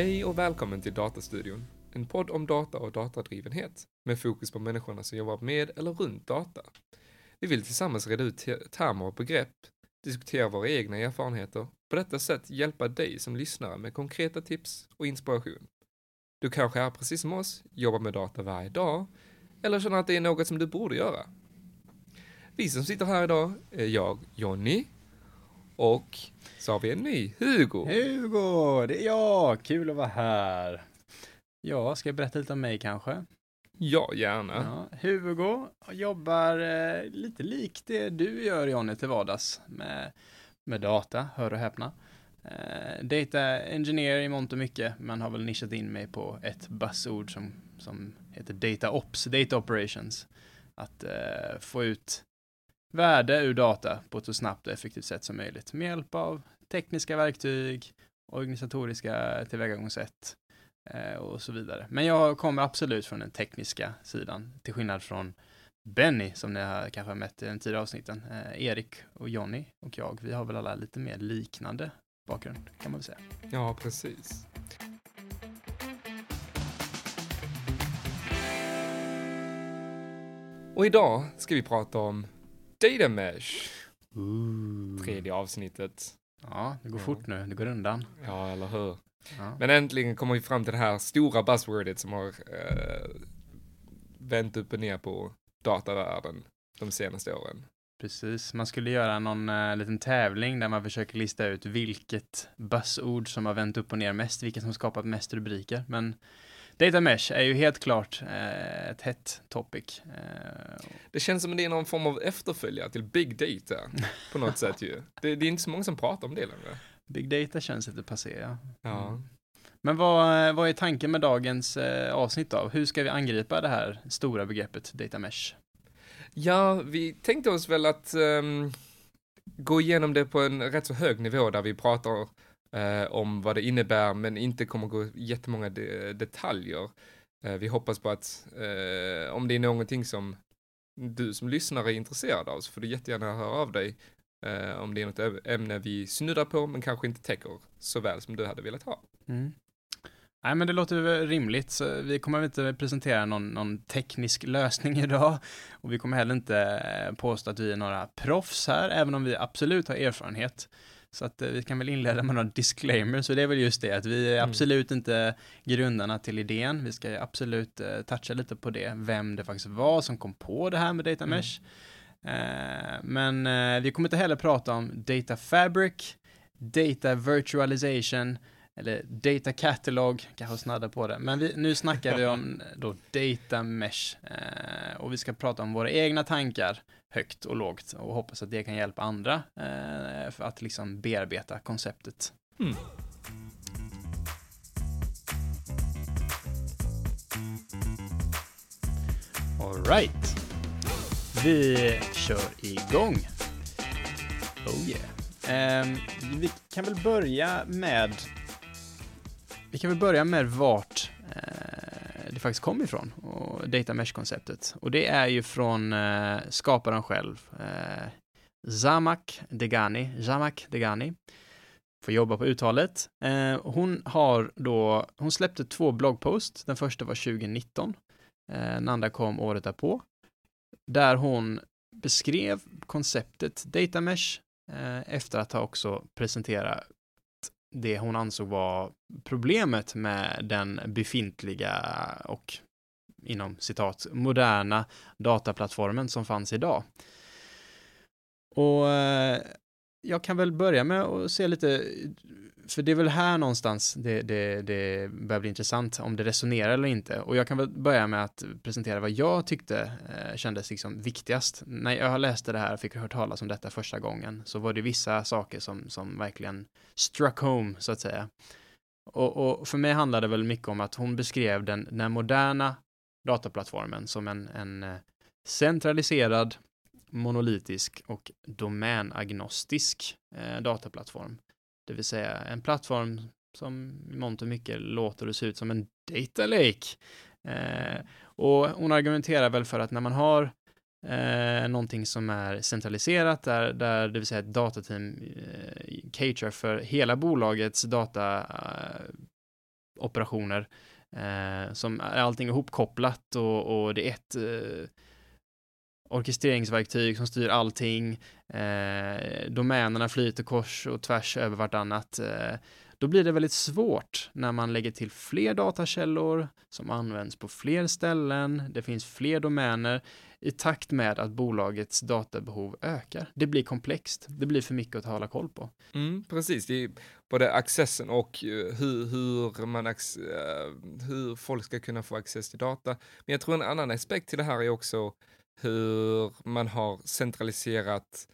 Hej och välkommen till Datastudion, en podd om data och datadrivenhet med fokus på människorna som jobbar med eller runt data. Vi vill tillsammans reda ut termer och begrepp, diskutera våra egna erfarenheter, på detta sätt hjälpa dig som lyssnare med konkreta tips och inspiration. Du kanske är precis som oss, jobbar med data varje dag, eller känner att det är något som du borde göra. Vi som sitter här idag är jag, Jonny, och så har vi en ny, Hugo. Hugo, det är jag! Kul att vara här. Ja, ska jag berätta lite om mig kanske? Ja, gärna. Ja, Hugo jobbar eh, lite likt det du gör Jonny till vardags med, med data, hör och häpna. Eh, data engineer i mångt och mycket, men har väl nischat in mig på ett buzzord som, som heter data ops, data operations. Att eh, få ut värde ur data på ett så snabbt och effektivt sätt som möjligt med hjälp av tekniska verktyg, organisatoriska tillvägagångssätt eh, och så vidare. Men jag kommer absolut från den tekniska sidan, till skillnad från Benny, som ni har kanske har mött i den tidigare avsnitten. Eh, Erik och Jonny och jag, vi har väl alla lite mer liknande bakgrund, kan man väl säga. Ja, precis. Och idag ska vi prata om Data Mesh, tredje avsnittet. Ja, det går Ja. fort nu, det går undan. Ja, eller hur? Ja. Men äntligen kommer vi fram till det här stora buzzwordet som har eh, vänt upp och ner på datavärlden de senaste åren. Precis, man skulle göra någon uh, liten tävling där man försöker lista ut vilket buzzord som har vänt upp och ner mest, vilket som skapat mest rubriker. Men data mesh är ju helt klart uh, ett hett topic. Uh, Det känns som att det är någon form av efterföljare till big data på något sätt ju. Det, det är inte så många som pratar om det längre. big data känns lite passé, ja. Ja. Mm. Men vad, eh, vad är tanken med dagens uh, avsnitt då? Hur ska vi angripa det här stora begreppet data mesh? Ja, vi tänkte oss väl att ehm, gå igenom det på en rätt så hög nivå där vi pratar eh, om vad det innebär men inte kommer gå jättemånga de detaljer. Eh, vi hoppas på att eh, om det är någonting som du som lyssnare är intresserad av så får du jättegärna höra av dig eh, om det är något ämne vi snuddar på men kanske inte täcker så väl som du hade velat ha. Mm. Nej, men det låter väl rimligt. Så vi kommer inte presentera någon, någon teknisk lösning idag. Och vi kommer heller inte eh, påstå att vi är några proffs här, även om vi absolut har erfarenhet. Så att eh, vi kan väl inleda med några disclaimers, så det är väl just det att vi är Mm. absolut inte grundarna till idén. Vi ska absolut eh, toucha lite på det, vem det faktiskt var som kom på det här med data Mm. mesh. Eh, men eh, vi kommer inte heller prata om data fabric, data virtualization, eller data catalog, kanske snadda på det. Men vi, nu snackar vi om då data mesh eh, och vi ska prata om våra egna tankar högt och lågt och hoppas att det kan hjälpa andra eh, för att liksom bearbeta konceptet. Mm. Alright. Vi kör igång. Oh yeah. Ehm, vi kan väl börja med vi kan väl börja med vart eh, det faktiskt kom ifrån och data mesh-konceptet. Och det är ju från eh, skaparen själv, eh, Zamak Degani, Zamak Degani. Får jobba på uttalet. Eh, hon har då, hon släppte två bloggpost. Den första var 2019. Eh, den andra kom året därpå. Där hon beskrev konceptet data mesh eh, efter att ha också presenterat det hon ansåg var problemet med den befintliga och inom citat moderna dataplattformen som fanns idag. Och eh, jag kan väl börja med att se lite, för det är väl här någonstans det, det, det börjar bli intressant om det resonerar eller inte. Och jag kan väl börja med att presentera vad jag tyckte eh, kändes liksom viktigast. När jag läste det här och fick hört talas om detta första gången så var det vissa saker som, som verkligen struck home, så att säga. Och, och för mig handlade det väl mycket om att hon beskrev den, den moderna dataplattformen som en, en eh, centraliserad, monolitisk och domänagnostisk eh, dataplattform. Det vill säga en plattform som i mångt och mycket låter och ser ut som en data lake. Eh, och hon argumenterar väl för att när man har eh, någonting som är centraliserat, där, där det vill säga ett datateam eh, caterar för hela bolagets dataoperationer, eh, eh, som är allting ihopkopplat och, och det är ett eh, orkestreringsverktyg som styr allting. Eh, domänerna flyter kors och tvärs över vartannat. Eh, då blir det väldigt svårt när man lägger till fler datakällor som används på fler ställen. Det finns fler domäner i takt med att bolagets databehov ökar. Det blir komplext. Det blir för mycket att hålla koll på. Mm, precis, det är både accessen och eh, hur, hur, man, eh, hur folk ska kunna få access till data. Men jag tror en annan aspekt till det här är också hur man har centraliserat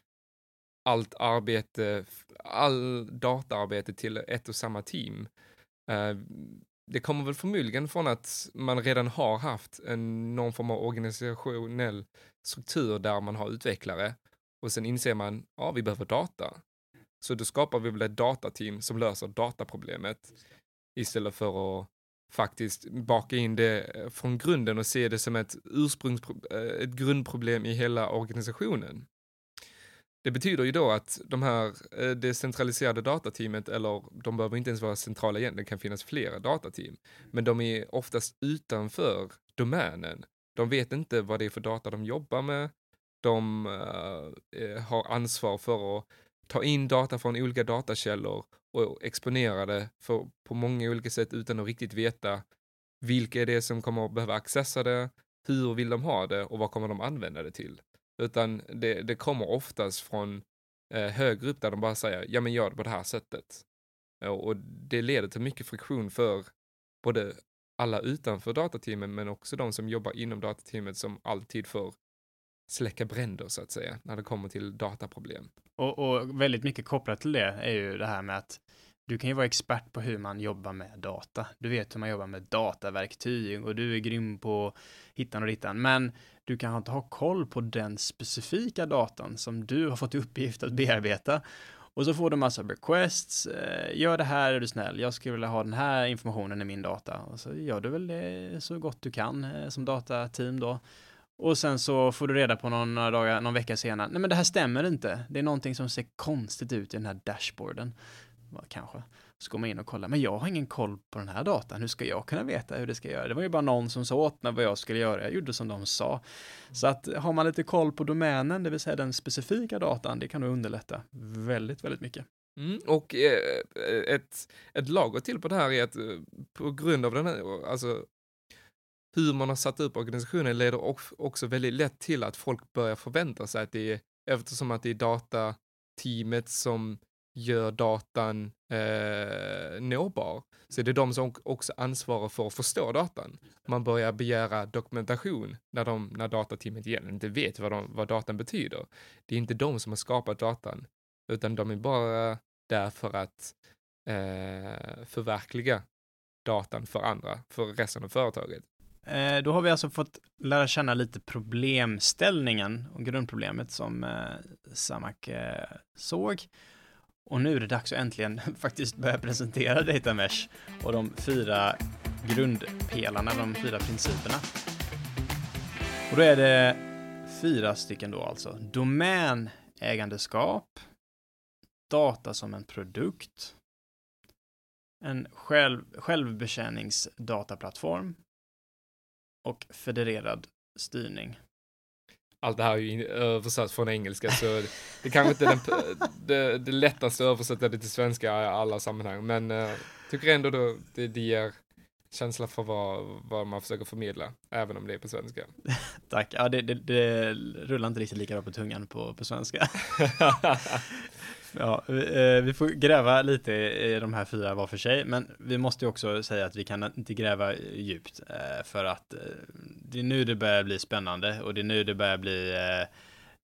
allt arbete, all dataarbete till ett och samma team. Uh, det kommer väl förmodligen från att man redan har haft en, någon form av organisationell struktur där man har utvecklare och sen inser man, ja, vi behöver data. Så då skapar vi väl ett datateam som löser dataproblemet istället för att faktiskt baka in det eh, från grunden och se det som ett ursprungs, eh, ett grundproblem i hela organisationen. Det betyder ju då att de här, eh, det centraliserade datateamet, eller de behöver inte ens vara centrala igen, det kan finnas flera datateam, men de är oftast utanför domänen. De vet inte vad det är för data de jobbar med. De uh, har ansvar för att ta in data från olika datakällor och exponera det för, på många olika sätt utan att riktigt veta vilka är det som kommer att behöva accessa det, hur vill de ha det och vad kommer de använda det till. Utan det, det kommer oftast från eh, högre upp där de bara säger, ja men gör det på det här sättet. Och det leder till mycket friktion för både alla utanför datateamen men också de som jobbar inom datateamet som alltid får släcka bränder så att säga när det kommer till dataproblem. Och, och, väldigt mycket kopplat till det är ju det här med att du kan ju vara expert på hur man jobbar med data. Du vet hur man jobbar med dataverktyg och du är grym på hittan och dittan, men du kan inte ha koll på den specifika datan som du har fått i uppgift att bearbeta. Och så får du massa requests, eh, gör det här är du snäll, jag skulle vilja ha den här informationen i min data. Och så gör du väl det så gott du kan eh, som datateam då. Och sen så får du reda på någon, några dagar, någon vecka senare, nej men det här stämmer inte. Det är någonting som ser konstigt ut i den här dashboarden. Kanske. Så går man in och kollar, men jag har ingen koll på den här datan, hur ska jag kunna veta hur det ska göra? Det var ju bara någon som sa åt mig vad jag skulle göra, jag gjorde som de sa. Så att har man lite koll på domänen, det vill säga den specifika datan, det kan nog underlätta väldigt, väldigt mycket. Mm, och eh, ett, ett lager till på det här är att eh, på grund av den här, alltså hur man har satt upp organisationen leder också väldigt lätt till att folk börjar förvänta sig att det är, eftersom att det är datateamet som gör datan eh, nåbar, så är det de som också ansvarar för att förstå datan. Man börjar begära dokumentation när, de, när datateamet igen inte vet vad, de, vad datan betyder. Det är inte de som har skapat datan, utan de är bara där för att eh, förverkliga datan för andra, för resten av företaget. Eh, då har vi alltså fått lära känna lite problemställningen och grundproblemet som eh, Samak eh, såg. Och nu är det dags att äntligen faktiskt börja presentera Data Mesh och de fyra grundpelarna, de fyra principerna. Och då är det fyra stycken då alltså. Domänägandeskap, data som en produkt, en själv, självbetjäningsdataplattform och federerad styrning. Allt det här är ju översatt från engelska så det kanske inte är den, det, det lättaste att översätta det till svenska i alla sammanhang men jag uh, tycker ändå då det, det ger känsla för vad, vad man försöker förmedla, även om det är på svenska. Tack, ja det, det, det rullar inte riktigt lika bra på tungan på, på svenska. Ja, vi eh, får gräva lite i de här fyra var för sig, men vi måste ju också säga att vi kan inte gräva djupt eh, för att eh, det är nu det börjar bli spännande och det är nu det börjar bli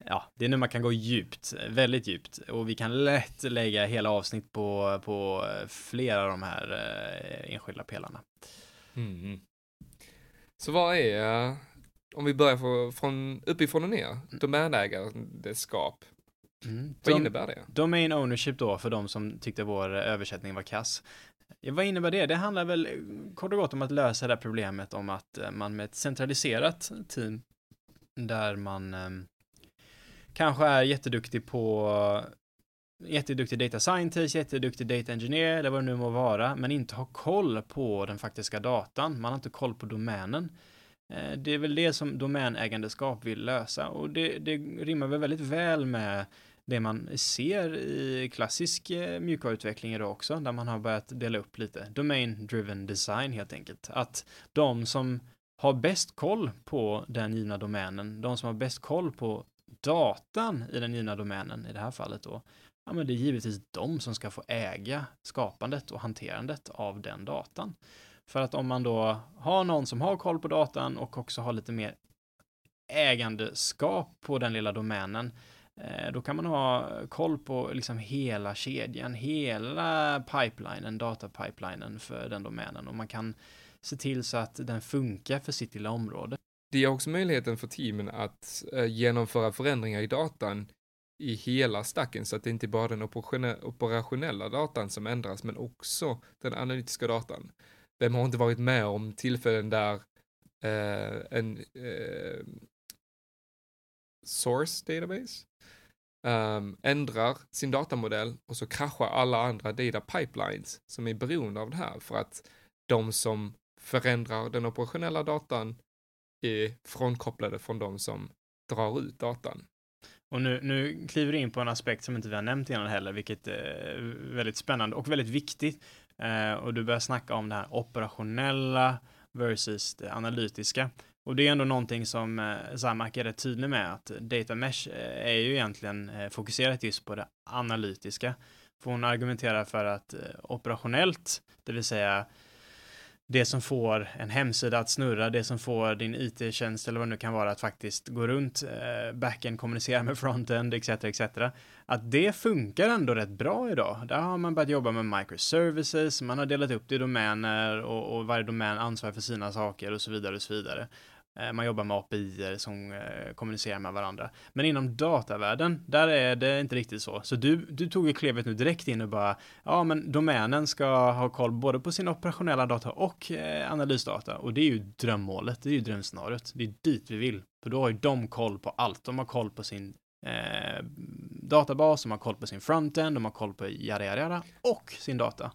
Ja, det är nu man kan gå djupt, väldigt djupt och vi kan lätt lägga hela avsnitt på, på flera av de här enskilda pelarna. Mm. Så vad är, om vi börjar från uppifrån och ner, mm. Mm. Vad innebär det? Domain ownership då, för de som tyckte vår översättning var kass. Ja, vad innebär det? Det handlar väl kort och gott om att lösa det här problemet om att eh, man med ett centraliserat team där man eh, kanske är jätteduktig på jätteduktig data scientist, jätteduktig data engineer eller vad det nu må vara, men inte har koll på den faktiska datan. Man har inte koll på domänen. Eh, det är väl det som domänägandeskap vill lösa och det, det rimmar väl väldigt väl med det man ser i klassisk eh, mjukvaruutveckling idag också, där man har börjat dela upp lite. Domain driven design helt enkelt. Att de som har bäst koll på den givna domänen, de som har bäst koll på datan i den givna domänen, i det här fallet då, ja men det är givetvis de som ska få äga skapandet och hanterandet av den datan. För att om man då har någon som har koll på datan och också har lite mer ägandeskap på den lilla domänen, Eh, då kan man ha koll på liksom hela kedjan, hela pipelinen, datapipelinen för den domänen och man kan se till så att den funkar för sitt lilla område. Det ger också möjligheten för teamen att eh, genomföra förändringar i datan i hela stacken så att det inte bara är den operationella datan som ändras men också den analytiska datan. Vem har inte varit med om tillfällen där eh, en eh, source database um, ändrar sin datamodell och så kraschar alla andra data pipelines som är beroende av det här för att de som förändrar den operationella datan är frånkopplade från de som drar ut datan. Och nu, nu kliver du in på en aspekt som inte vi har nämnt innan heller, vilket är väldigt spännande och väldigt viktigt. Eh, och du börjar snacka om det här operationella versus det analytiska. Och det är ändå någonting som eh, Zamak är rätt tydlig med att data mesh eh, är ju egentligen eh, fokuserat just på det analytiska. För hon argumenterar för att operationellt, det vill säga det som får en hemsida att snurra, det som får din IT-tjänst eller vad det nu kan vara att faktiskt gå runt, backen, backend, kommunicera med frontend, etc. etc. Att det funkar ändå rätt bra idag. Där har man börjat jobba med microservices, man har delat upp det i domäner och, och varje domän ansvarar för sina saker och så vidare och så vidare. Eh, man jobbar med API som eh, kommunicerar med varandra. Men inom datavärlden, där är det inte riktigt så. Så du, du tog ju klevet nu direkt in och bara, ja men domänen ska ha koll både på sin operationella data och eh, analysdata. Och det är ju drömmålet, det är ju drömscenariot. Det är dit vi vill. För då har ju de koll på allt. De har koll på sin eh, databas, de har koll på sin frontend, de har koll på jada, jada, jada och sin data.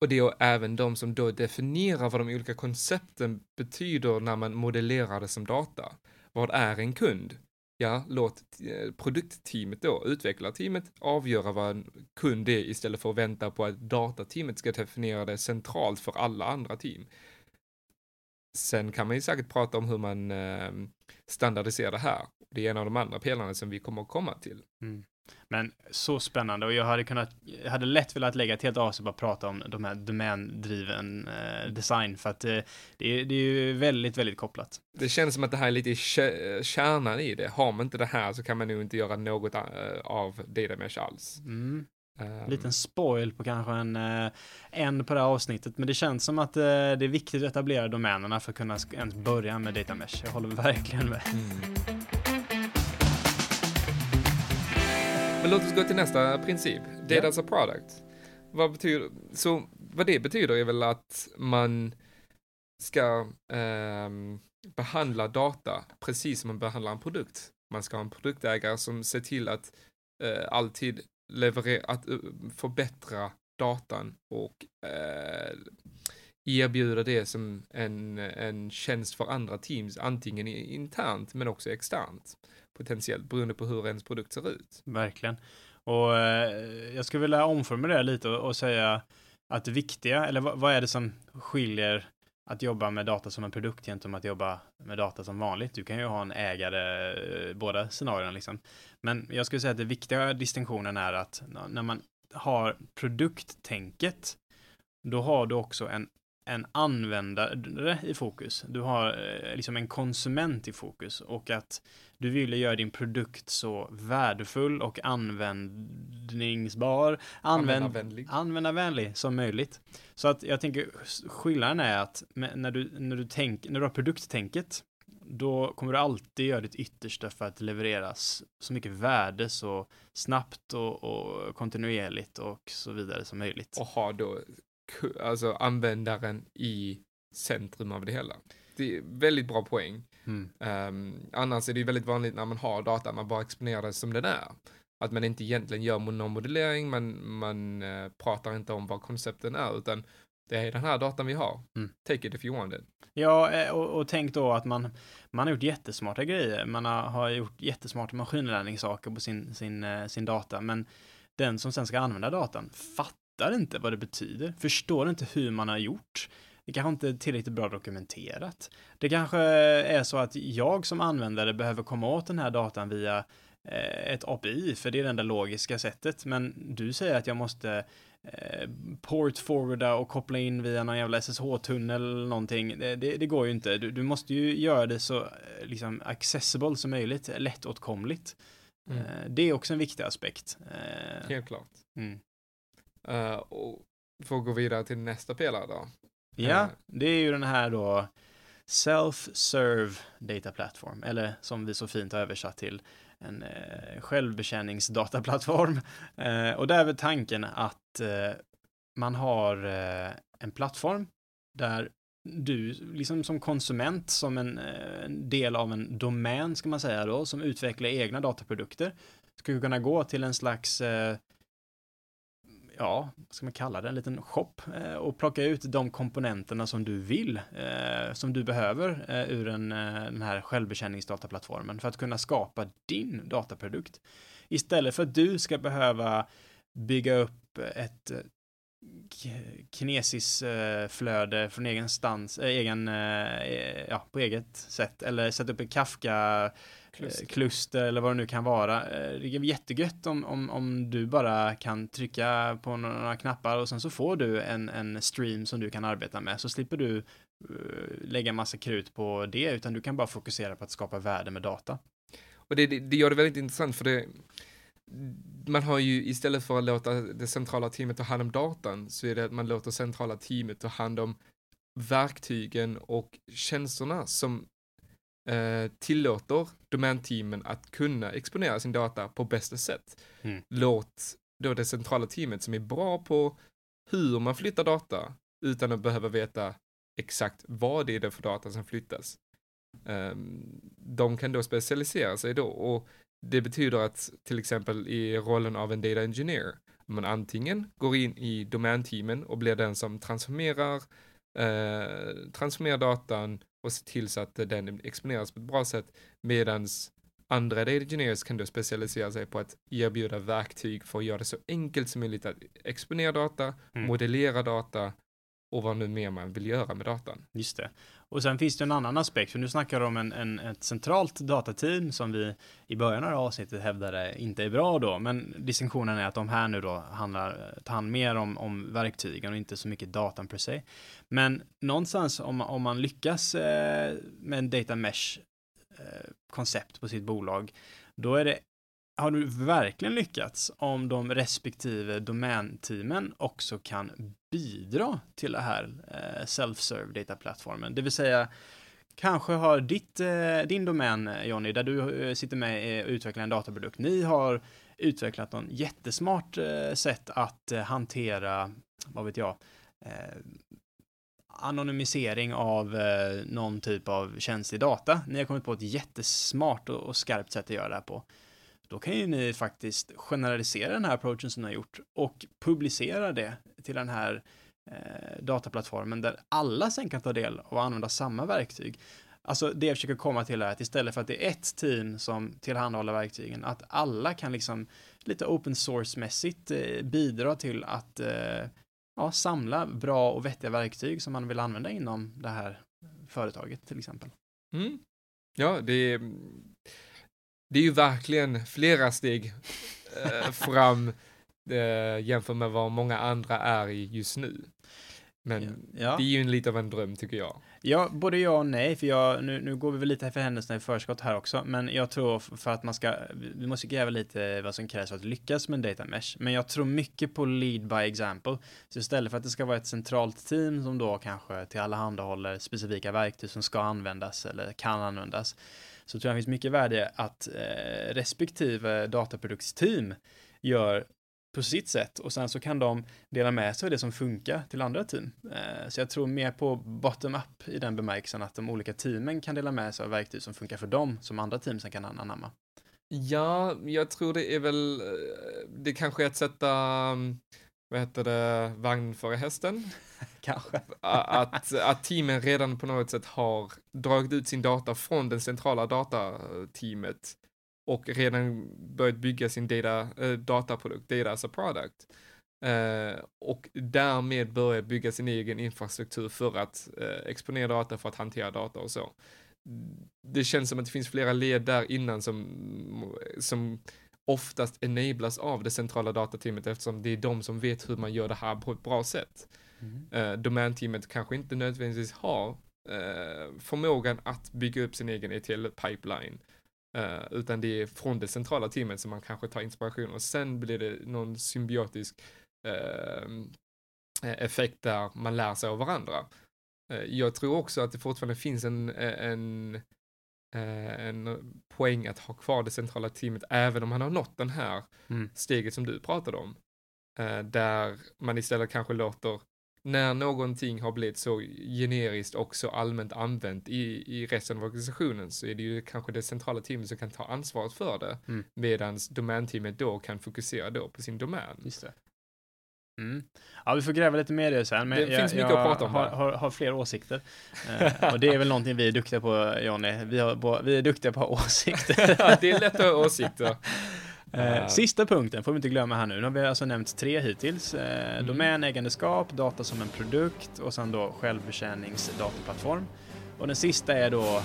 Och det är även de som då definierar vad de olika koncepten betyder när man modellerar det som data. Vad är en kund? Ja, låt eh, produktteamet då, utvecklarteamet, avgöra vad en kund är istället för att vänta på att datateamet ska definiera det centralt för alla andra team. Sen kan man ju säkert prata om hur man eh, standardiserar det här. Det är en av de andra pelarna som vi kommer att komma till. Mm. Men så spännande och jag hade kunnat, jag hade lätt velat lägga ett helt avsnitt bara prata om de här domändriven eh, design för att eh, det, är, det är ju väldigt, väldigt kopplat. Det känns som att det här är lite kärnan i det. Har man inte det här så kan man nog inte göra något uh, av data mesh alls. Mm. Um, Liten spoil på kanske en, uh, en på det här avsnittet, men det känns som att uh, det är viktigt att etablera domänerna för att kunna ens börja med data mesh. Jag håller verkligen med. Mm. Men låt oss gå till nästa princip. Data yeah. as a product. Vad betyder, så vad det betyder är väl att man ska eh, behandla data precis som man behandlar en produkt. Man ska ha en produktägare som ser till att eh, alltid leverera, att uh, förbättra datan och eh, erbjuda det som en, en tjänst för andra teams, antingen internt men också externt potentiellt beroende på hur ens produkt ser ut. Verkligen. Och eh, jag skulle vilja omformulera lite och, och, säga att det viktiga, eller vad, vad, är det som skiljer att jobba med data som en produkt gentemot att jobba med data som vanligt? Du kan ju ha en ägare, eh, båda scenarierna liksom. Men jag skulle säga att det viktiga distinktionen är att när man har produkttänket, då har du också en en användare i fokus. Du har eh, liksom en konsument i fokus och att du vill göra din produkt så värdefull och användningsbar, använd, användarvänlig. användarvänlig som möjligt. Så att jag tänker skillnaden är att när du, när du, tänk, när du har produkttänket då kommer du alltid göra ditt yttersta för att levereras så mycket värde så snabbt och, och kontinuerligt och så vidare som möjligt. Och ha då alltså användaren i centrum av det hela. Det är väldigt bra poäng. Mm. Um, annars är det ju väldigt vanligt när man har data, man bara exponerar det som den är. att man inte egentligen gör någon modellering, man, man uh, pratar inte om vad koncepten är, utan det är den här datan vi har. Mm. Take it if you want it. Ja, eh, och, och tänk då att man, man har gjort jättesmarta grejer. Man har, har gjort jättesmarta maskinlärningssaker på sin, sin, eh, sin data, men den som sen ska använda datan fattar inte vad det betyder, förstår inte hur man har gjort. Det kanske inte är tillräckligt bra dokumenterat. Det kanske är så att jag som användare behöver komma åt den här datan via eh, ett API, för det är det enda logiska sättet. Men du säger att jag måste eh, port forwarda och koppla in via någon jävla SSH-tunnel eller någonting. Det, det, det, går ju inte. Du, du, måste ju göra det så eh, liksom accessible som möjligt, lättåtkomligt. Mm. Det är också en viktig aspekt. Helt klart. Mm. Uh, och för att gå vidare till nästa pelare då. Ja, det är ju den här då Self-Serve Data Platform, eller som vi så fint har översatt till en eh, självbetjäningsdataplattform. Eh, och där är väl tanken att eh, man har eh, en plattform där du, liksom som konsument, som en, eh, del av en domän, ska man säga då, som utvecklar egna dataprodukter, ska kunna gå till en slags eh, ja, vad ska man kalla det, en liten shop eh, och plocka ut de komponenterna som du vill, eh, som du behöver eh, ur en, eh, den här självbetjäningsdataplattformen för att kunna skapa din dataprodukt. Istället för att du ska behöva bygga upp ett eh, eh, kinesisflöde från egen stans, äh, egen, äh, ja, på eget sätt, eller sätta upp en Kafka kluster. kluster eller vad det nu kan vara. Det är jättegött om, om, om du bara kan trycka på några knappar och sen så får du en, en stream som du kan arbeta med, så slipper du lägga massa krut på det, utan du kan bara fokusera på att skapa värde med data. Och det, det, det gör det väldigt intressant, för det man har ju istället för att låta det centrala teamet ta hand om datan så är det att man låter centrala teamet ta hand om verktygen och tjänsterna som eh, tillåter domänteamen att kunna exponera sin data på bästa sätt. Mm. Låt då det centrala teamet som är bra på hur man flyttar data utan att behöva veta exakt vad det är för data som flyttas. Um, de kan då specialisera sig då och det betyder att till exempel i rollen av en data engineer, man antingen går in i domänteamen och blir den som transformerar, eh, transformerar datan och ser till så att den exponeras på ett bra sätt, medans andra data engineers kan då specialisera sig på att erbjuda verktyg för att göra det så enkelt som möjligt att exponera data, mm. modellera data och vad nu mer man vill göra med datan. Just det. Och sen finns det en annan aspekt, för nu snackar du om en, en, ett centralt datateam som vi i början av avsnittet hävdade inte är bra då, men distinktionen är att de här nu då handlar, tar hand mer om, om verktygen och inte så mycket datan per se. Men någonstans om, om man lyckas eh, med en data mesh eh, koncept på sitt bolag, då är det har du verkligen lyckats om de respektive domänteamen också kan bidra till det här eh, self-serve data-plattformen? Det vill säga, kanske har ditt, eh, din domän, eh, Jonny, där du sitter med och utvecklar en dataprodukt, ni har utvecklat någon jättesmart sätt att hantera, vad vet jag, anonymisering av någon typ av känslig data. Ni har kommit på ett jättesmart och skarpt sätt att göra det här på då kan ju ni faktiskt generalisera den här approachen som ni har gjort och publicera det till den här eh, dataplattformen där alla sen kan ta del och använda samma verktyg. Alltså det jag försöker komma till är att istället för att det är ett team som tillhandahåller verktygen, att alla kan liksom lite open source-mässigt eh, bidra till att eh, ja, samla bra och vettiga verktyg som man vill använda inom det här företaget till exempel. Mm. Ja, det är det är ju verkligen flera steg eh, fram eh, jämfört med vad många andra är i just nu. Men ja. det är ju en, lite av en dröm tycker jag. Ja, både ja och nej, för jag, nu, nu går vi väl lite för händelserna i förskott här också, men jag tror för att man ska, vi måste gräva lite vad som krävs för att lyckas med en data mesh, men jag tror mycket på lead by example, så istället för att det ska vara ett centralt team som då kanske till alla handahåller specifika verktyg som ska användas eller kan användas, så tror jag det finns mycket värde att eh, respektive dataproduktsteam gör på sitt sätt och sen så kan de dela med sig av det som funkar till andra team. Eh, så jag tror mer på bottom-up i den bemärkelsen att de olika teamen kan dela med sig av verktyg som funkar för dem som andra team sen kan anamma. Ja, jag tror det är väl, eh, det kanske är att sätta, mm, vad heter det, vagn före hästen. Kanske. Att, att teamen redan på något sätt har dragit ut sin data från den centrala datateamet och redan börjat bygga sin data, eh, dataprodukt, data as a product. Eh, och därmed börja bygga sin egen infrastruktur för att eh, exponera data, för att hantera data och så. Det känns som att det finns flera led där innan som, som oftast enablas av det centrala datateamet eftersom det är de som vet hur man gör det här på ett bra sätt. Mm. Eh, domänteamet kanske inte nödvändigtvis har eh, förmågan att bygga upp sin egen ETL-pipeline. Eh, utan det är från det centrala teamet som man kanske tar inspiration och sen blir det någon symbiotisk eh, effekt där man lär sig av varandra. Eh, jag tror också att det fortfarande finns en, en, en poäng att ha kvar det centrala teamet även om man har nått den här Mm. steget som du pratade om. Eh, där man istället kanske låter, när någonting har blivit så generiskt och så allmänt använt i, i resten av organisationen så är det ju kanske det centrala teamet som kan ta ansvaret för det. Mm. Medan domänteamet då kan fokusera då på sin domän. Mm. Ja, vi får gräva lite mer i det sen. Men Det jag, finns mycket jag att prata om har, har, har fler åsikter. Eh, och det är väl någonting vi är duktiga på, Jonny. Vi, har, vi är duktiga på åsikter. det är lätt att ha åsikter. Eh, sista punkten får vi inte glömma här nu. Nu har vi alltså nämnt tre hittills. Eh, Mm. Domänägandeskap, data som en produkt och sen då självbetjäningsdataplattform. Och den sista är då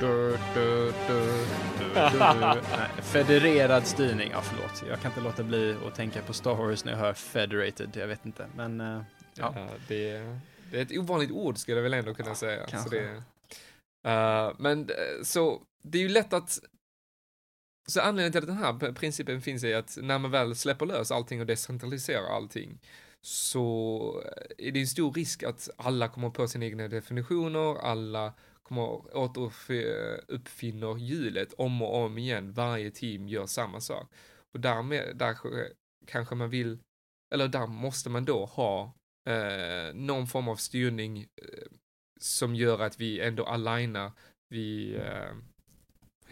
du, du, du. Nej, federerad styrning. Ja, förlåt. Jag kan inte låta bli att tänka på Star Wars när jag hör federated. Jag vet inte, men eh, ja. Ja, det, är, det är ett ovanligt ord skulle jag väl ändå kunna säga. Så det, eh, men eh, så det är ju lätt att så anledningen till att den här principen finns är att när man väl släpper lös allting och decentraliserar allting så är det en stor risk att alla kommer på sina egna definitioner, alla kommer återuppfinner hjulet om och om igen, varje team gör samma sak. Och därmed, där kanske man vill, eller där måste man då ha eh, någon form av styrning eh, som gör att vi ändå alignar, vi, eh,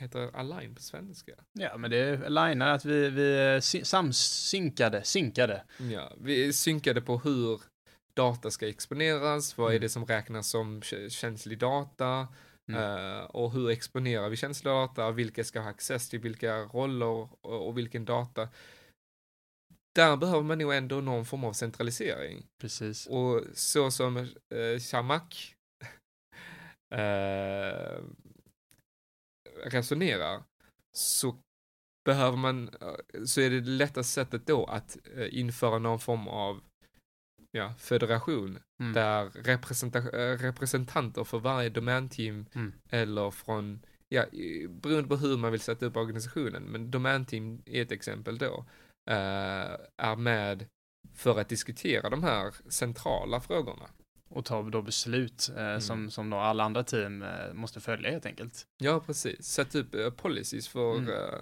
heter align på svenska? ja, men det är linar att vi, vi eh, sy- samsynkade, synkade. Ja, vi synkade på hur data ska exponeras, vad är Mm. det som räknas som kä- känslig data Mm. eh, och hur exponerar vi känslig data, vilka ska ha access till vilka roller och, och vilken data. Där behöver man nog ändå någon form av centralisering. Precis. Och så som eh, Shamak eh, resonerar så behöver man, eh, så är det lättaste sättet då att eh, införa någon form av ja, federation Mm. där eh, representanter för varje domänteam Mm. eller från, ja, beroende på hur man vill sätta upp organisationen, men domänteam är ett exempel då, är med för att diskutera de här centrala frågorna. Och ta då beslut eh, som, som då alla andra team eh, måste följa helt enkelt. Ja, precis. Sätt upp eh, policies för Mm. eh,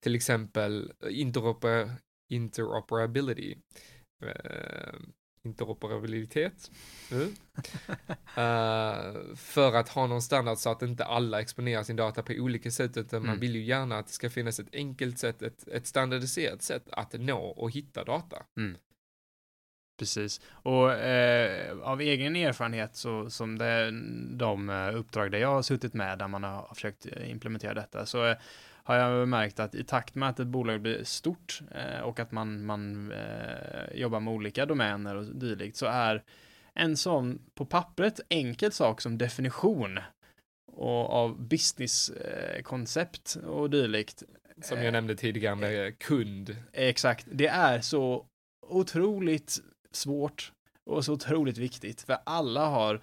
till exempel interoper interoperability. Eh, interoperabilitet. Mm. Eh, för att ha någon standard så att inte alla exponerar sin data på olika sätt utan man Mm. vill ju gärna att det ska finnas ett enkelt sätt, ett, ett standardiserat sätt att nå och hitta data. Precis. Och eh, av egen erfarenhet så som det, de eh, uppdrag där jag har suttit med där man har försökt eh, implementera detta så eh, har jag märkt att i takt med att ett bolag blir stort eh, och att man, man eh, jobbar med olika domäner och dylikt så är en sån på pappret enkel sak som definition och av businesskoncept och dylikt Som jag nämnde tidigare med kund. Exakt, det är så otroligt svårt och så otroligt viktigt för alla har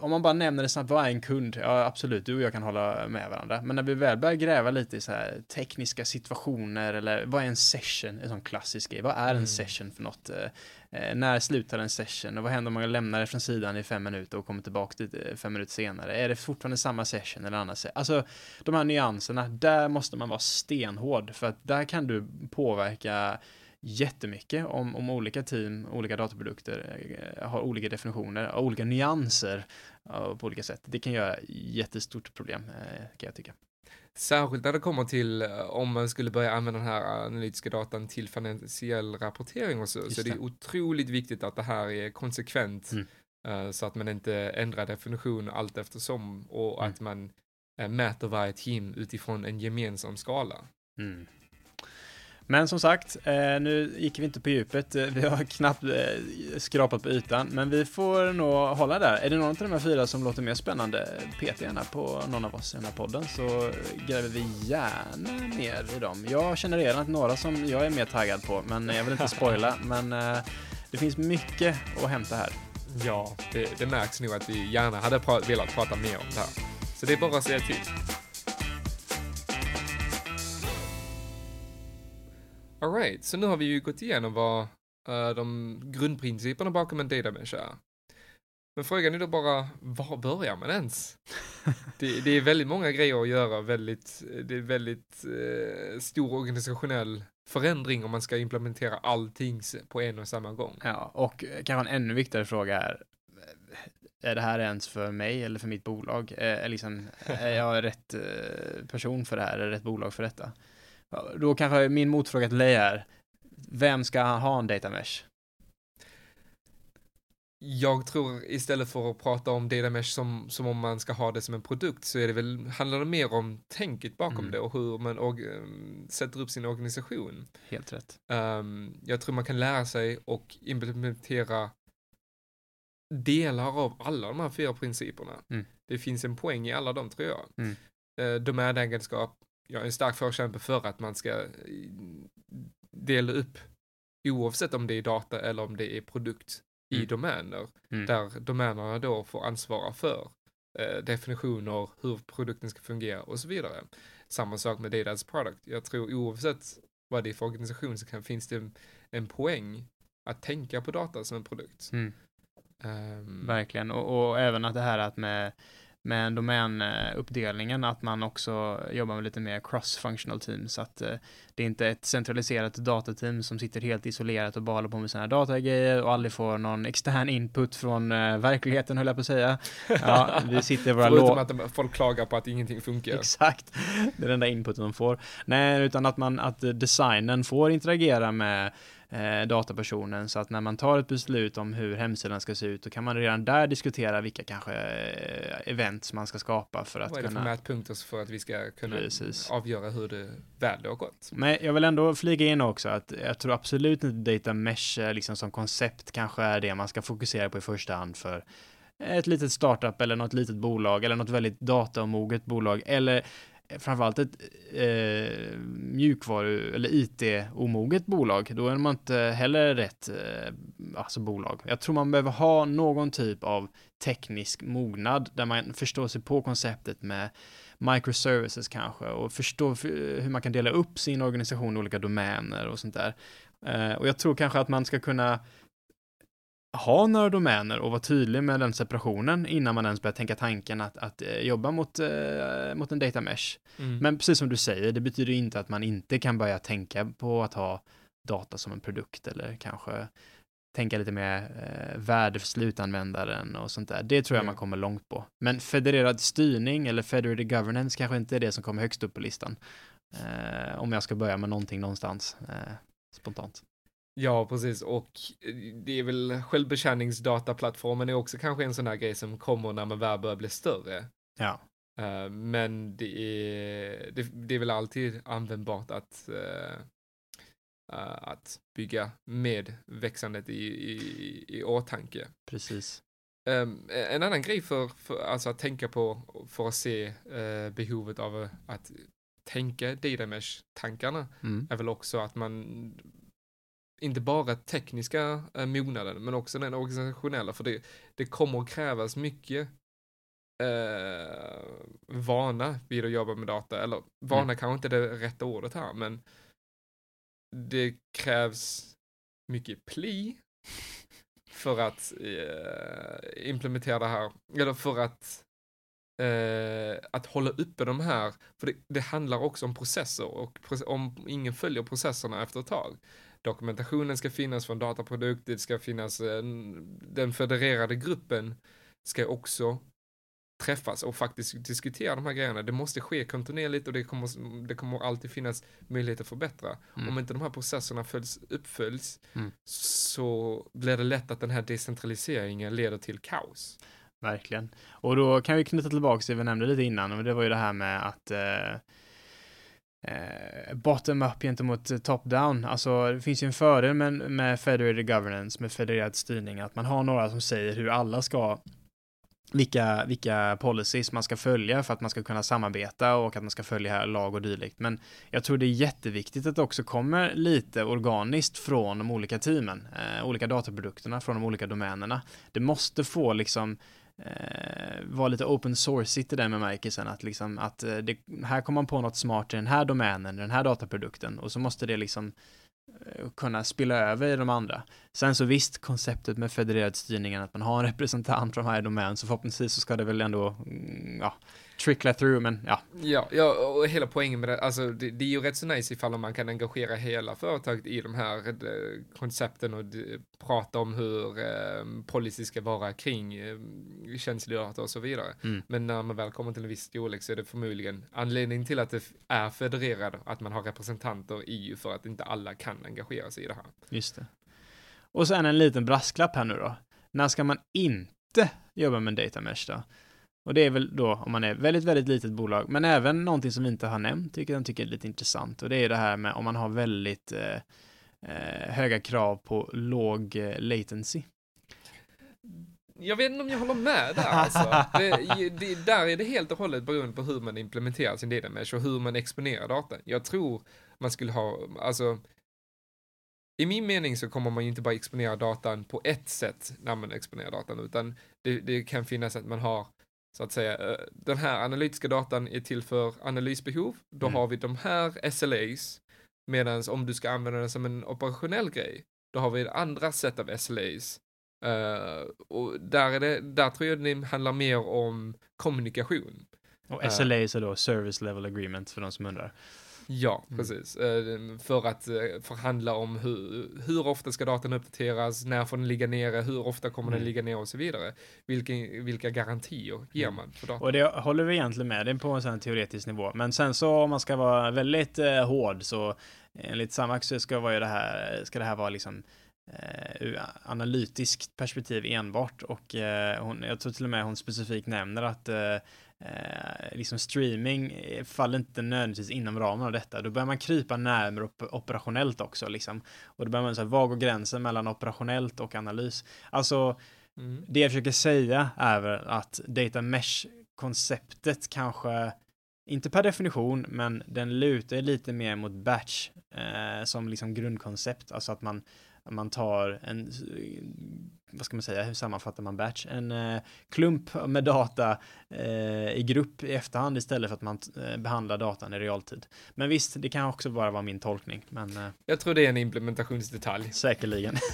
om man bara nämner det snabbt, vad är en kund? Ja, absolut, du och jag kan hålla med varandra. Men när vi väl börjar gräva lite i så här tekniska situationer eller vad är en session? En sån klassisk grej. Vad är en Mm. session för något? Eh, när slutar en session? Och vad händer om man lämnar det från sidan i fem minuter och kommer tillbaka dit eh, fem minuter senare? Är det fortfarande samma session eller session? Alltså, de här nyanserna, där måste man vara stenhård för att där kan du påverka jättemycket om, om olika team, olika dataprodukter eh, har olika definitioner och olika nyanser eh, på olika sätt. Det kan göra jättestort problem, eh, kan jag tycka. Särskilt när det kommer till om man skulle börja använda den här analytiska datan till finansiell rapportering och så, Just så det är det. otroligt viktigt att det här är konsekvent Mm. så att man inte ändrar definition allt eftersom och Mm. att man mäter varje team utifrån en gemensam skala. Mm. Men som sagt, eh, nu gick vi inte på djupet. Eh, Vi har knappt eh, skrapat på ytan, men vi får nog hålla där. Är det någon av de här fyra som låter mer spännande, peta gärna på någon av oss i den här podden så gräver vi gärna ner i dem. Jag känner redan att några som jag är mer taggad på, men jag vill inte spoila. men det finns mycket att hämta här. Ja, det, det märks nog att vi gärna hade pra- velat prata mer om det här. Så det är bara att säga till. Alright, så nu har vi ju gått igenom vad eh, de grundprinciperna bakom en data mesh är. Men frågan är då bara, var börjar man ens? det, det är väldigt många grejer att göra, väldigt, det är väldigt eh, stor organisationell förändring om man ska implementera allting på en och samma gång. Ja, och eh, kanske en ännu viktigare fråga är är det här ens för mig eller för mitt bolag? Är, är, liksom, är jag rätt eh, person för det här? Är det rätt bolag för detta? Då kanske min motfråga till dig är, vem ska ha en data mesh? Jag tror istället för att prata om data mesh som, som om man ska ha det som en produkt så är det väl, handlar det mer om tänket bakom Mm. det och hur man org, ehm, sätter upp sin organisation. Helt rätt. Ehm, jag tror man kan lära sig och implementera delar av alla de här fyra principerna. Mm. Det finns en poäng i alla dem tror jag. Mm. Uh, domänegenskap, jag är en stark förkämpe för att man ska eh, dela upp oavsett om det är data eller om det är produkt i Mm. domäner Mm. där domänerna då får ansvara för eh, definitioner, hur produkten ska fungera och så vidare. Samma sak med data as product. Jag tror oavsett vad det är för organisation så kan, finns det en, en poäng att tänka på data som en produkt. Mm. Ehm, Verkligen, och, och även att det här att med, med domänuppdelningen, att man också jobbar med lite mer cross-functional teams, att eh, det är inte ett centraliserat datateam som sitter helt isolerat och bara håller på med sina datagrejer och aldrig får någon extern input från eh, verkligheten, höll jag på att säga. Ja, vi sitter i våra Förutom att folk klagar på att ingenting funkar. Exakt, det är den enda inputen de får. Nej, utan att man, att designen får interagera med eh, datapersonen så att när man tar ett beslut om hur hemsidan ska se ut, då kan man redan där diskutera vilka kanske eh, events man ska skapa för att Vad är det för kunna... mätpunkter för att vi ska kunna Precis. avgöra hur det väl har gått? Men jag vill ändå flyga in också att jag tror absolut inte data mesh eh, liksom som koncept kanske är det man ska fokusera på i första hand för ett litet startup eller något litet bolag eller något väldigt dataomoget bolag eller framförallt ett eh, mjukvaru eller IT-omoget bolag. Då är man inte heller rätt eh, alltså bolag. Jag tror man behöver ha någon typ av teknisk mognad där man förstår sig på konceptet med microservices kanske och förstår hur man kan dela upp sin organisation i olika domäner och sånt där. Eh, och jag tror kanske att man ska kunna ha några domäner och vara tydlig med den separationen innan man ens börjar tänka tanken att, att eh, jobba mot, eh, mot en data mesh. Mm. Men precis som du säger, det betyder inte att man inte kan börja tänka på att ha data som en produkt eller kanske tänka lite mer eh, värde för slutanvändaren och sånt där. Det tror jag Ja. man kommer långt på. Men federerad styrning eller federated governance kanske inte är det som kommer högst upp på listan. Eh, om jag ska börja med någonting någonstans eh, spontant. Ja, precis. Och eh, det är väl självbetjäningsdataplattformen är också kanske en sån här grej som kommer när man väl börjar bli större. Ja, Eh, men det är, det, det är väl alltid användbart att, eh, att bygga med växandet i, i, i åtanke. precis. Um, en annan grej för, för alltså att tänka på för att se eh, behovet av att tänka data mesh-tankarna Mm. är väl också att man inte bara tekniska eh, mognaden men också den organisationella för det, det kommer att krävas mycket eh, vana vid att jobba med data eller vana Mm. kanske inte är det rätta ordet här men det krävs mycket pli för att eh, implementera det här eller för att eh, att hålla uppe de här, för det, det handlar också om processer och om ingen följer processerna efter ett tag. Dokumentationen ska finnas för en dataprodukt, det ska finnas en, den federerade gruppen ska också träffas och faktiskt diskutera de här grejerna. Det måste ske kontinuerligt och det kommer, det kommer alltid finnas möjligheter att förbättra. Mm. Om inte de här processerna följs, uppföljs Mm. så blir det lätt att den här decentraliseringen leder till kaos. Verkligen. Och då kan vi knyta tillbaka till det vi nämnde lite innan, och det var ju det här med att eh, eh, Eh, bottom-up gentemot eh, top-down. Alltså, det finns ju en fördel med, med federated governance, med federerad styrning, att man har några som säger hur alla ska vilka, vilka policies man ska följa för att man ska kunna samarbeta och att man ska följa lag och dylikt. Men jag tror det är jätteviktigt att det också kommer lite organiskt från de olika teamen, eh, olika dataprodukterna från de olika domänerna. Det måste få liksom eh, var lite open source i den bemärkelsen att liksom att eh, det, här kommer man på något smart i den här domänen, den här dataprodukten och så måste det liksom eh, kunna spilla över i de andra. Sen så visst, konceptet med federerad styrningen, att man har en representant från varje domän, så förhoppningsvis så ska det väl ändå, mm, ja, trickla through, men ja. Ja, ja och hela poängen med det, alltså det, det är ju rätt så nice ifall man kan engagera hela företaget i de här eh, koncepten och de, prata om hur eh, policy ska vara kring eh, känslig data och så vidare. Mm. Men när man väl kommer till en viss storlek så är det förmodligen anledningen till att det är federerad, att man har representanter i ju för att inte alla kan engagera sig i det här. Just det. Och sen en liten brasklapp här nu då. När ska man inte jobba med data mesh då? Och det är väl då om man är väldigt, väldigt litet bolag, men även någonting som vi inte har nämnt, vilket jag tycker är lite intressant. Och det är det här med om man har väldigt eh, eh höga krav på låg eh, latency. Jag vet inte om jag håller med där alltså. Det, det, där är det helt och hållet beroende på hur man implementerar sin data mesh och hur man exponerar datan. Jag tror man skulle ha, alltså i min mening så kommer man ju inte bara exponera datan på ett sätt när man exponerar datan, utan det, det kan finnas att man har så att säga, eh, den här analytiska datan är till för analysbehov, då Mm. har vi de här SLAs, medan om du ska använda den som en operationell grej, då har vi andra sätt av SLAs. Eh, och där, är det, där tror jag det handlar mer om kommunikation. Och Ja. SLA är då Service Level Agreement för de som undrar. Ja, Mm. precis. Eh, För att eh, förhandla om hur, hur ofta ska datan uppdateras, när får den ligga nere, hur ofta kommer den Mm. ligga ner och så vidare. Vilken, vilka garantier ger Mm. man för datan? Och det håller vi egentligen med, är på en sån teoretisk nivå. Men sen så om man ska vara väldigt eh, hård så enligt Samax så ska, vara det här, ska det här vara liksom ur analytiskt perspektiv enbart och eh, hon, jag tror till och med hon specifikt nämner att eh, eh, liksom streaming faller inte nödvändigtvis inom ramen av detta. Då börjar man krypa närmare op operationellt också liksom. Och då börjar man säga, var går gränsen mellan operationellt och analys? Alltså, Mm. det jag försöker säga är väl att data mesh-konceptet kanske, inte per definition, men den lutar lite mer mot batch eh, som liksom grundkoncept. Alltså att man, man tar en, vad ska man säga, hur sammanfattar man batch? En eh, klump med data eh, i grupp i efterhand istället för att man eh, behandlar datan i realtid. Men visst, det kan också bara vara min tolkning, men eh, Jag tror det är en implementationsdetalj. säkerligen.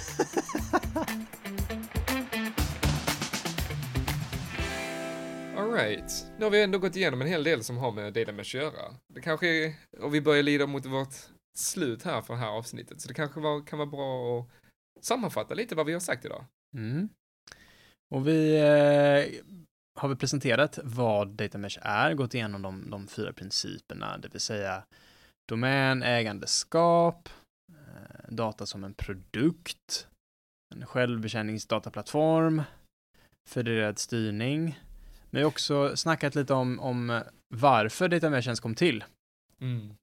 Alright, nu har vi ändå gått igenom en hel del som har med data mesh att göra. Det kanske är, och vi börjar lida mot vårt slut här för det här avsnittet, så det kanske var, kan vara bra att sammanfatta lite vad vi har sagt idag. Mm. Och vi eh, har vi presenterat vad data mesh är, gått igenom de, de fyra principerna, det vill säga domän, ägandeskap, eh, data som en produkt, en självbetjäningsdataplattform, federerad styrning. Men vi har också snackat lite om, om varför data mesh ens kom till. Mm.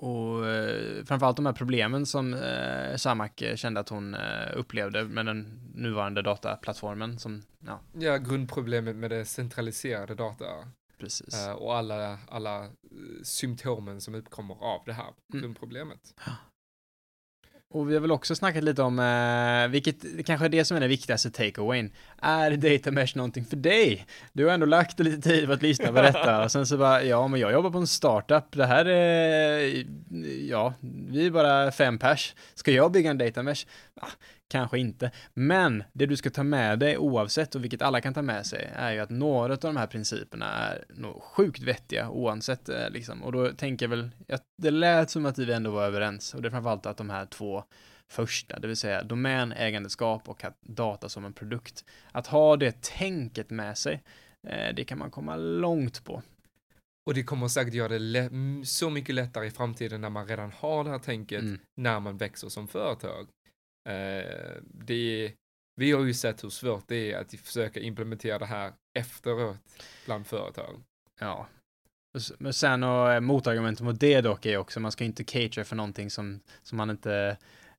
Och eh, framförallt de här problemen som eh, Samak eh, kände att hon eh, upplevde med den nuvarande dataplattformen som, ja, Ja, grundproblemet med det centraliserade data precis. eh, och alla, alla eh, symptomen som uppkommer av det här Mm. grundproblemet. Och vi har väl också snackat lite om, eh, vilket kanske är det som är den viktigaste takeawayn. Är data mesh någonting för dig? Du har ändå lagt lite tid på att lyssna på detta och sen så bara, ja men jag jobbar på en startup, det här är, ja, vi är bara fem pers. Ska jag bygga en data mesh? Kanske inte. Men det du ska ta med dig oavsett och vilket alla kan ta med sig är ju att några av de här principerna är nog sjukt vettiga oavsett eh, liksom. Och då tänker jag väl, att det lät som att vi ändå var överens och det är framförallt att de här två första, det vill säga domän, ägandeskap och att data som en produkt. Att ha det tänket med sig Eh, det kan man komma långt på. Och det kommer säkert göra det så mycket lättare i framtiden när man redan har det här tänket Mm. när man växer som företag. Eh, det är, vi har ju sett hur svårt det är att försöka implementera det här efteråt bland företag. Ja. Men sen och eh, motargumentet mot det dock är också, man ska inte catera för någonting som, som man inte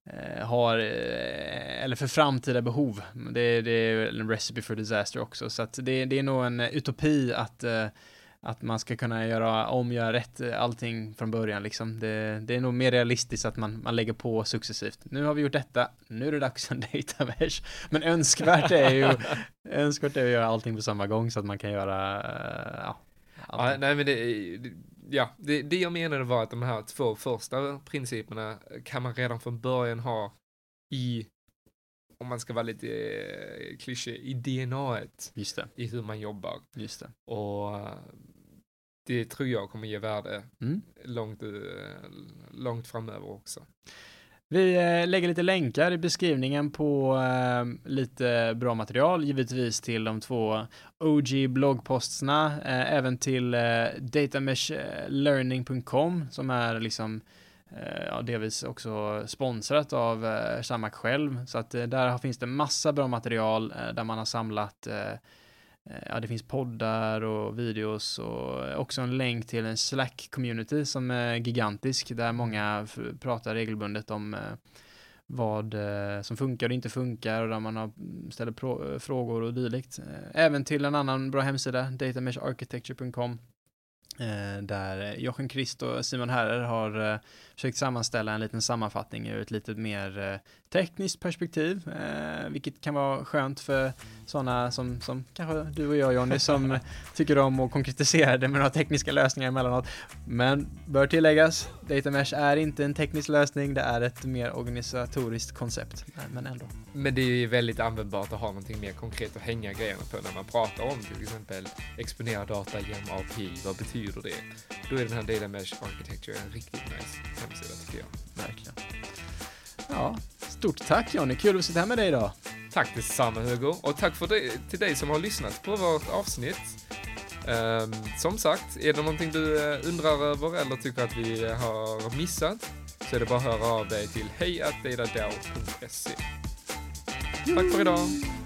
eh, har, eh, eller för framtida behov. Det, det är en recipe for disaster också, så att det, det är nog en utopi att, eh, att man ska kunna göra om, göra rätt, eh, allting från början liksom. Det, det är nog mer realistiskt att man, man lägger på successivt. Nu har vi gjort detta, nu är det dags en data mesh. Men önskvärt är ju, önskvärt är att göra allting på samma gång så att man kan göra, eh, ja, Ja, nej men det, det- ja, det, det jag menade var att de här två första principerna kan man redan från början ha i, om man ska vara lite eh, kliché, i DNAet Just det, i hur man jobbar. just det. Och det tror jag kommer ge värde Mm. långt, eh, långt framöver också. Vi eh, lägger lite länkar i beskrivningen på eh, lite bra material, givetvis till de två OG-bloggposterna, eh, även till datameshlearning.com som är liksom ja, delvis också sponsrat av eh, själv. Så att där finns det massa bra material där man har samlat Eh, ja, det finns poddar och videos och eh, också en länk till en Slack-community som är gigantisk där många pratar regelbundet om eh, vad som funkar och inte funkar och där man har, mm, ställer frågor och dylikt. Även till en annan bra hemsida, datamesharchitecture.com där Jochen Krist och Simon Herrer har eh, försökt sammanställa en liten sammanfattning ur ett lite mer eh, tekniskt perspektiv, eh, vilket kan vara skönt för sådana som, som kanske du och jag Jonny som tycker om att konkretisera det med några tekniska lösningar emellanåt. Men bör tilläggas, Datamesh är inte en teknisk lösning, det är ett mer organisatoriskt koncept, men ändå. Men det är ju väldigt användbart att ha någonting mer konkret att hänga grejerna på när man pratar om till exempel exponera data genom API. Vad betyder det? Då är den här Data Mesh Architecture en riktigt nice hemsida tycker jag. Verkligen. Ja, stort tack Jonny, kul att sitta här med dig idag. Tack detsamma Hugo och tack för det, till dig som har lyssnat på vårt avsnitt. Ehm, som sagt, är det någonting du eh, undrar över eller tycker att vi har missat så är det bara att höra av dig till hejatdatadao.se. Tack för idag!